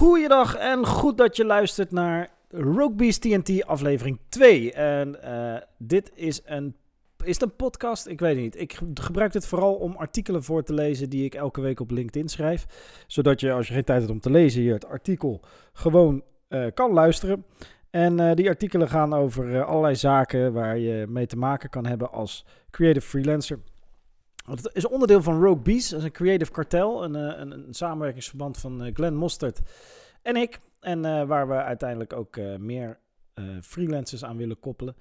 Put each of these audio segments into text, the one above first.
Goeiedag en goed dat je luistert naar Rogue TNT aflevering 2. En eh, dit is een, is een podcast? Ik weet het niet. Ik gebruik dit vooral om artikelen voor te lezen die ik elke week op LinkedIn schrijf. Zodat je als je geen tijd hebt om te lezen hier het artikel gewoon eh, kan luisteren. En eh, die artikelen gaan over allerlei zaken waar je mee te maken kan hebben als creative freelancer. Het is onderdeel van Rogue Bees, een creative kartel, een, een, een samenwerkingsverband van Glenn Mostert en ik. En uh, waar we uiteindelijk ook meer freelancers aan willen koppelen.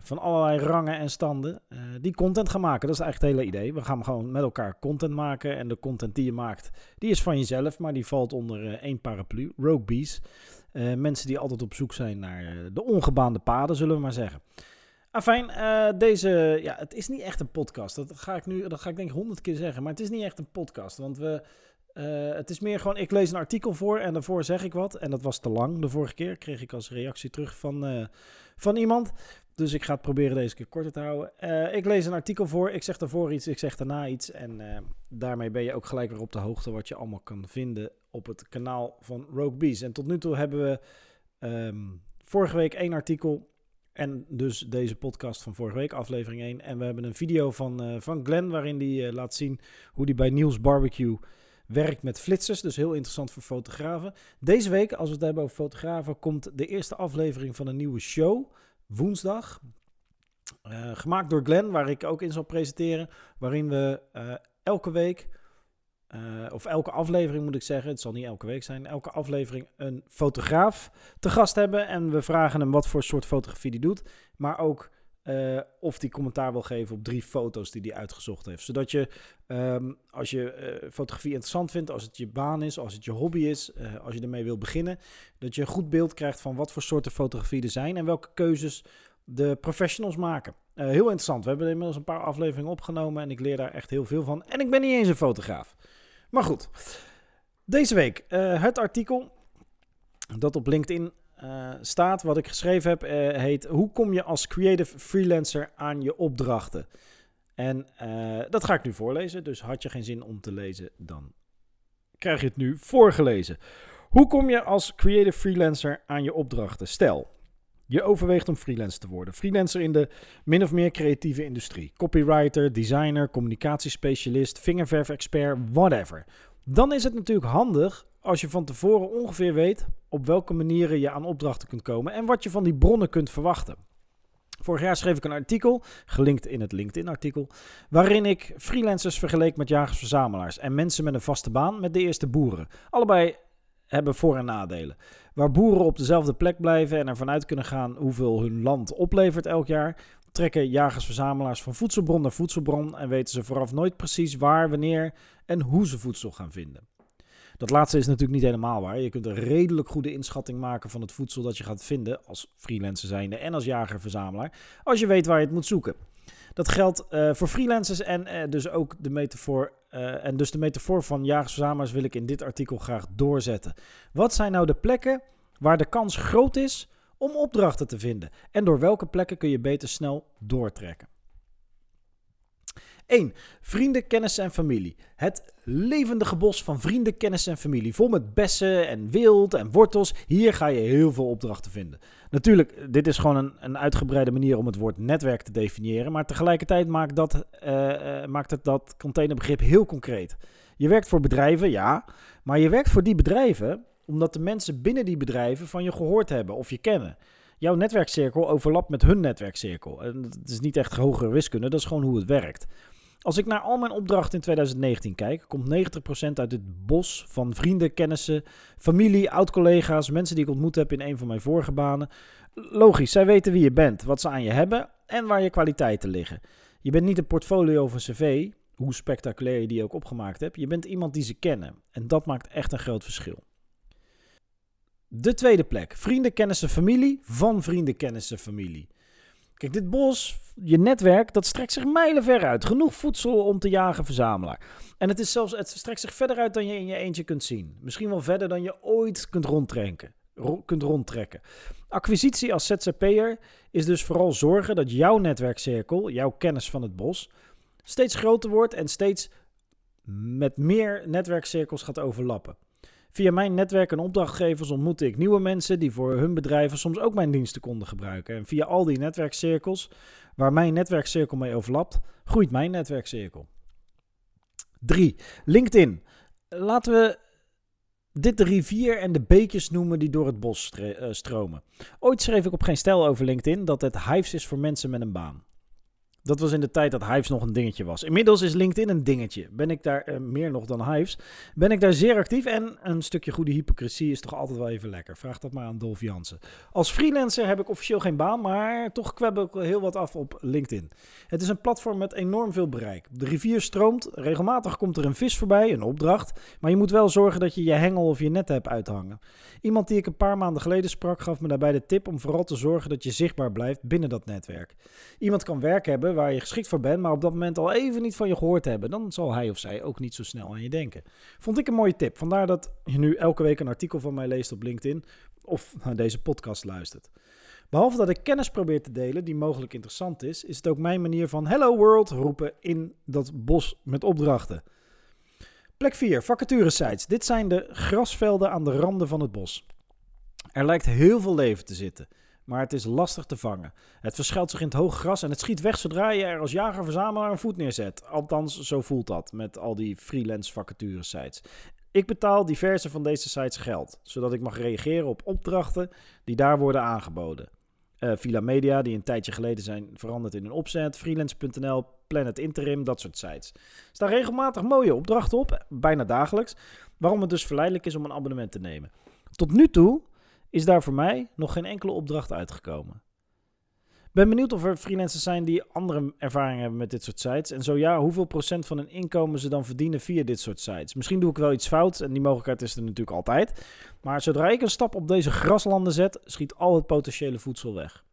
van allerlei rangen en standen. die content gaan maken. Dat is eigenlijk het hele idee. We gaan gewoon met elkaar content maken. En de content die je maakt, die is van jezelf. Maar die valt onder één paraplu. Rogue Bees. mensen die altijd op zoek zijn naar de ongebaande paden, zullen we maar zeggen. Afijn, deze, ja, het is niet echt een podcast. Dat ga ik nu, dat ga ik denk ik honderd keer zeggen. Maar het is niet echt een podcast. Want we, uh, het is meer gewoon, ik lees een artikel voor en daarvoor zeg ik wat. En dat was te lang de vorige keer. Kreeg ik als reactie terug van, uh, van iemand. Dus ik ga het proberen deze keer korter te houden. Uh, ik lees een artikel voor, ik zeg daarvoor iets, ik zeg daarna iets. En daarmee ben je ook gelijk weer op de hoogte wat je allemaal kan vinden op het kanaal van Rogue Bees. En tot nu toe hebben we um, vorige week één artikel. En dus deze podcast van vorige week, aflevering 1. En we hebben een video van, van Glenn waarin hij laat zien hoe hij bij Niels Barbecue werkt met flitsers, dus heel interessant voor fotografen. Deze week, als we het hebben over fotografen, komt de eerste aflevering van een nieuwe show, woensdag. Uh, gemaakt door Glenn, waar ik ook in zal presenteren, waarin we uh, elke week, uh, of elke aflevering moet ik zeggen, het zal niet elke week zijn, elke aflevering een fotograaf te gast hebben. En we vragen hem wat voor soort fotografie die doet, maar ook uh, of die commentaar wil geven op drie foto's die hij uitgezocht heeft. Zodat je, um, als je uh, fotografie interessant vindt, als het je baan is, als het je hobby is, als je ermee wilt beginnen, dat je een goed beeld krijgt van wat voor soorten fotografie er zijn en welke keuzes de professionals maken. heel interessant. We hebben inmiddels een paar afleveringen opgenomen en ik leer daar echt heel veel van. En ik ben niet eens een fotograaf. Maar goed, deze week het artikel dat op LinkedIn uh, staat, wat ik geschreven heb, uh, heet Hoe kom je als creative freelancer aan je opdrachten? En dat ga ik nu voorlezen, dus had je geen zin om te lezen, dan krijg je het nu voorgelezen. Hoe kom je als creative freelancer aan je opdrachten? Stel, je overweegt om freelancer te worden. Freelancer in de min of meer creatieve industrie. Copywriter, designer, communicatiespecialist, vingerverf-expert, whatever. Dan is het natuurlijk handig als je van tevoren ongeveer weet op welke manieren je aan opdrachten kunt komen en wat je van die bronnen kunt verwachten. Vorig jaar schreef ik een artikel, gelinkt in het LinkedIn-artikel, waarin ik freelancers vergeleek met jagers-verzamelaars en mensen met een vaste baan met de eerste boeren. Allebei hebben voor- en nadelen. Waar boeren op dezelfde plek blijven en ervan uit kunnen gaan hoeveel hun land oplevert elk jaar, trekken jagers-verzamelaars van voedselbron naar voedselbron en weten ze vooraf nooit precies waar, wanneer en hoe ze voedsel gaan vinden. Dat laatste is natuurlijk niet helemaal waar. Je kunt een redelijk goede inschatting maken van het voedsel dat je gaat vinden als freelancer zijnde en als jager-verzamelaar, als je weet waar je het moet zoeken. Dat geldt uh, voor freelancers en uh, dus ook de metafoor. Uh, en dus de metafoor van jagers-verzamelaars wil ik in dit artikel graag doorzetten. Wat zijn nou de plekken waar de kans groot is om opdrachten te vinden? En door welke plekken kun je beter snel doortrekken? 1. Vrienden, kennissen en familie. Het levendige bos van vrienden, kennissen en familie. Vol met bessen en wild en wortels. Hier ga je heel veel opdrachten vinden. Natuurlijk, dit is gewoon een, een uitgebreide manier om het woord netwerk te definiëren. Maar tegelijkertijd maakt, dat, uh, uh, maakt het dat containerbegrip heel concreet. Je werkt voor bedrijven, ja. Maar je werkt voor die bedrijven omdat de mensen binnen die bedrijven van je gehoord hebben of je kennen jouw netwerkcirkel overlapt met hun netwerkcirkel. En dat is niet echt hogere wiskunde, dat is gewoon hoe het werkt. Als ik naar al mijn opdrachten in 2019 kijk, komt 90% uit het bos van vrienden, kennissen, familie, oud-collega's, mensen die ik ontmoet heb in een van mijn vorige banen. Logisch, zij weten wie je bent, wat ze aan je hebben en waar je kwaliteiten liggen. Je bent niet een portfolio of een cv, hoe spectaculair je die ook opgemaakt hebt. Je bent iemand die ze kennen. En dat maakt echt een groot verschil. De tweede plek. Vrienden, kennissen, familie van vrienden, kennissen, familie. Kijk, dit bos, je netwerk, dat strekt zich mijlen ver uit. Genoeg voedsel om te jagen, verzamelaar. En het, is zelfs, het strekt zich verder uit dan je in je eentje kunt zien. Misschien wel verder dan je ooit kunt rondtrekken. kunt rondtrekken. Acquisitie als ZZP'er is dus vooral zorgen dat jouw netwerkcirkel, jouw kennis van het bos, steeds groter wordt en steeds met meer netwerkcirkels gaat overlappen. Via mijn netwerk en opdrachtgevers ontmoette ik nieuwe mensen die voor hun bedrijven soms ook mijn diensten konden gebruiken. En via al die netwerkcirkels, waar mijn netwerkcirkel mee overlapt, groeit mijn netwerkcirkel. 3. LinkedIn. Laten we dit de rivier en de beekjes noemen die door het bos eh, stromen. Ooit schreef ik op geen stijl over LinkedIn dat het Hives is voor mensen met een baan. Dat was in de tijd dat Hives nog een dingetje was. Inmiddels is LinkedIn een dingetje. Ben ik daar uh, meer nog dan Hives? Ben ik daar zeer actief en een stukje goede hypocrisie is toch altijd wel even lekker. Vraag dat maar aan Dolf Jansen. Als freelancer heb ik officieel geen baan, maar toch kweb ik heel wat af op LinkedIn. Het is een platform met enorm veel bereik. De rivier stroomt, regelmatig komt er een vis voorbij, een opdracht. Maar je moet wel zorgen dat je je hengel of je net hebt uithangen. Iemand die ik een paar maanden geleden sprak gaf me daarbij de tip om vooral te zorgen dat je zichtbaar blijft binnen dat netwerk. Iemand kan werk hebben waar je geschikt voor bent, maar op dat moment al even niet van je gehoord hebben, dan zal hij of zij ook niet zo snel aan je denken. Vond ik een mooie tip. Vandaar dat je nu elke week een artikel van mij leest op LinkedIn of naar deze podcast luistert. Behalve dat ik kennis probeer te delen die mogelijk interessant is, is het ook mijn manier van Hello World roepen in dat bos met opdrachten. Plek 4, vacaturesites. Dit zijn de grasvelden aan de randen van het bos. Er lijkt heel veel leven te zitten maar het is lastig te vangen. Het verschuilt zich in het hoge gras en het schiet weg zodra je er als jager-verzamelaar een voet neerzet. Althans, zo voelt dat met al die freelance vacature sites. Ik betaal diverse van deze sites geld, zodat ik mag reageren op opdrachten die daar worden aangeboden. Uh, Villa Media, die een tijdje geleden zijn veranderd in een opzet, freelance.nl, Planet Interim, dat soort sites. Er staan regelmatig mooie opdrachten op, bijna dagelijks, waarom het dus verleidelijk is om een abonnement te nemen. Tot nu toe is daar voor mij nog geen enkele opdracht uitgekomen. Ben benieuwd of er freelancers zijn die andere ervaringen hebben met dit soort sites. En zo ja, hoeveel procent van hun inkomen ze dan verdienen via dit soort sites. Misschien doe ik wel iets fout en die mogelijkheid is er natuurlijk altijd. Maar zodra ik een stap op deze graslanden zet, schiet al het potentiële voedsel weg.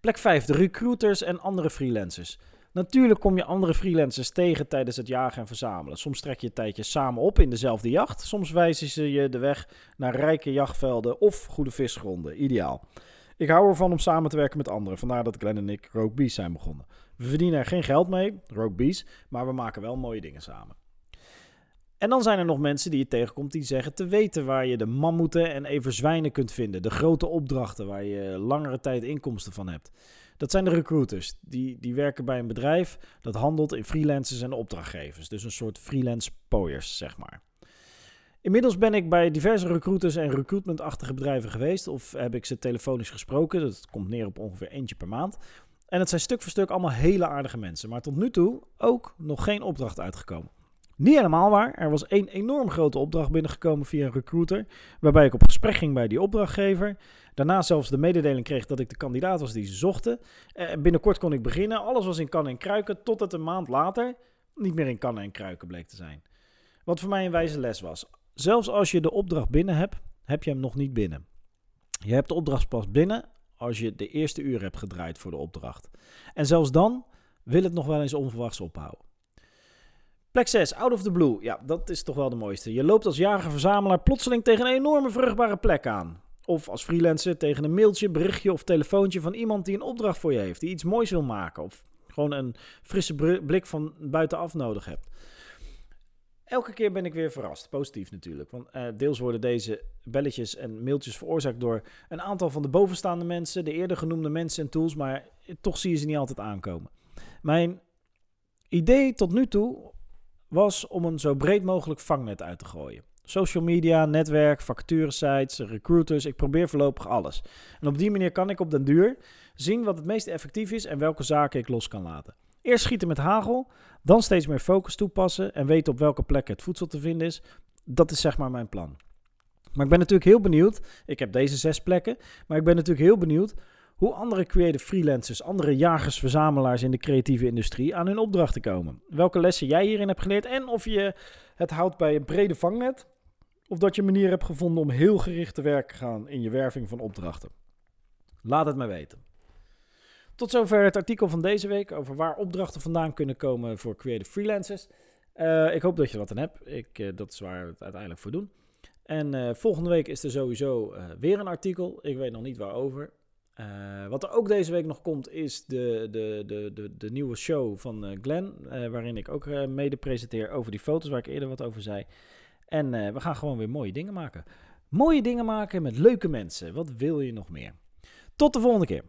Plek 5. De recruiters en andere freelancers. Natuurlijk kom je andere freelancers tegen tijdens het jagen en verzamelen. Soms trek je een tijdje samen op in dezelfde jacht. Soms wijzen ze je de weg naar rijke jachtvelden of goede visgronden. Ideaal. Ik hou ervan om samen te werken met anderen. Vandaar dat Glenn en ik Rogue Bees zijn begonnen. We verdienen er geen geld mee, Rogue Bees, maar we maken wel mooie dingen samen. En dan zijn er nog mensen die je tegenkomt die zeggen te weten waar je de mammoeten en everzwijnen kunt vinden. De grote opdrachten waar je langere tijd inkomsten van hebt. Dat zijn de recruiters. Die, die werken bij een bedrijf dat handelt in freelancers en opdrachtgevers. Dus een soort freelance pooiers, zeg maar. Inmiddels ben ik bij diverse recruiters en recruitmentachtige bedrijven geweest. Of heb ik ze telefonisch gesproken. Dat komt neer op ongeveer eentje per maand. En het zijn stuk voor stuk allemaal hele aardige mensen. Maar tot nu toe ook nog geen opdracht uitgekomen. Niet helemaal waar. Er was één enorm grote opdracht binnengekomen via een recruiter. Waarbij ik op gesprek ging bij die opdrachtgever. Daarna zelfs de mededeling kreeg dat ik de kandidaat was die ze zochten. Uh, binnenkort kon ik beginnen. Alles was in kannen en kruiken. Tot het een maand later niet meer in kannen en kruiken bleek te zijn. Wat voor mij een wijze les was. Zelfs als je de opdracht binnen hebt, heb je hem nog niet binnen. Je hebt de opdracht pas binnen als je de eerste uur hebt gedraaid voor de opdracht. En zelfs dan wil het nog wel eens onverwachts ophouden. Plek 6, Out of the Blue. Ja, dat is toch wel de mooiste. Je loopt als jager-verzamelaar plotseling tegen een enorme vruchtbare plek aan. Of als freelancer tegen een mailtje, berichtje of telefoontje van iemand die een opdracht voor je heeft. Die iets moois wil maken. Of gewoon een frisse blik van buitenaf nodig hebt. Elke keer ben ik weer verrast. Positief natuurlijk. Want uh, deels worden deze belletjes en mailtjes veroorzaakt door een aantal van de bovenstaande mensen. De eerder genoemde mensen en tools. Maar toch zie je ze niet altijd aankomen. Mijn idee tot nu toe was om een zo breed mogelijk vangnet uit te gooien. Social media, netwerk, sites, recruiters. Ik probeer voorlopig alles. En op die manier kan ik op den duur zien wat het meest effectief is en welke zaken ik los kan laten. Eerst schieten met hagel, dan steeds meer focus toepassen en weten op welke plek het voedsel te vinden is. Dat is zeg maar mijn plan. Maar ik ben natuurlijk heel benieuwd. Ik heb deze zes plekken. Maar ik ben natuurlijk heel benieuwd hoe andere creative freelancers, andere jagers, verzamelaars in de creatieve industrie aan hun opdrachten komen. Welke lessen jij hierin hebt geleerd en of je het houdt bij een brede vangnet of dat je een manier hebt gevonden om heel gericht te werken gaan in je werving van opdrachten. Laat het me weten. Tot zover het artikel van deze week over waar opdrachten vandaan kunnen komen voor creative freelancers. Uh, ik hoop dat je er wat aan hebt. Ik, uh, dat is waar we het uiteindelijk voor doen. En uh, volgende week is er sowieso weer een artikel. Ik weet nog niet waarover. Uh, wat er ook deze week nog komt, is de, de, de, de, de nieuwe show van uh, Glenn. Uh, waarin ik ook mede presenteer over die foto's waar ik eerder wat over zei. En eh, we gaan gewoon weer mooie dingen maken. Mooie dingen maken met leuke mensen. Wat wil je nog meer? Tot de volgende keer.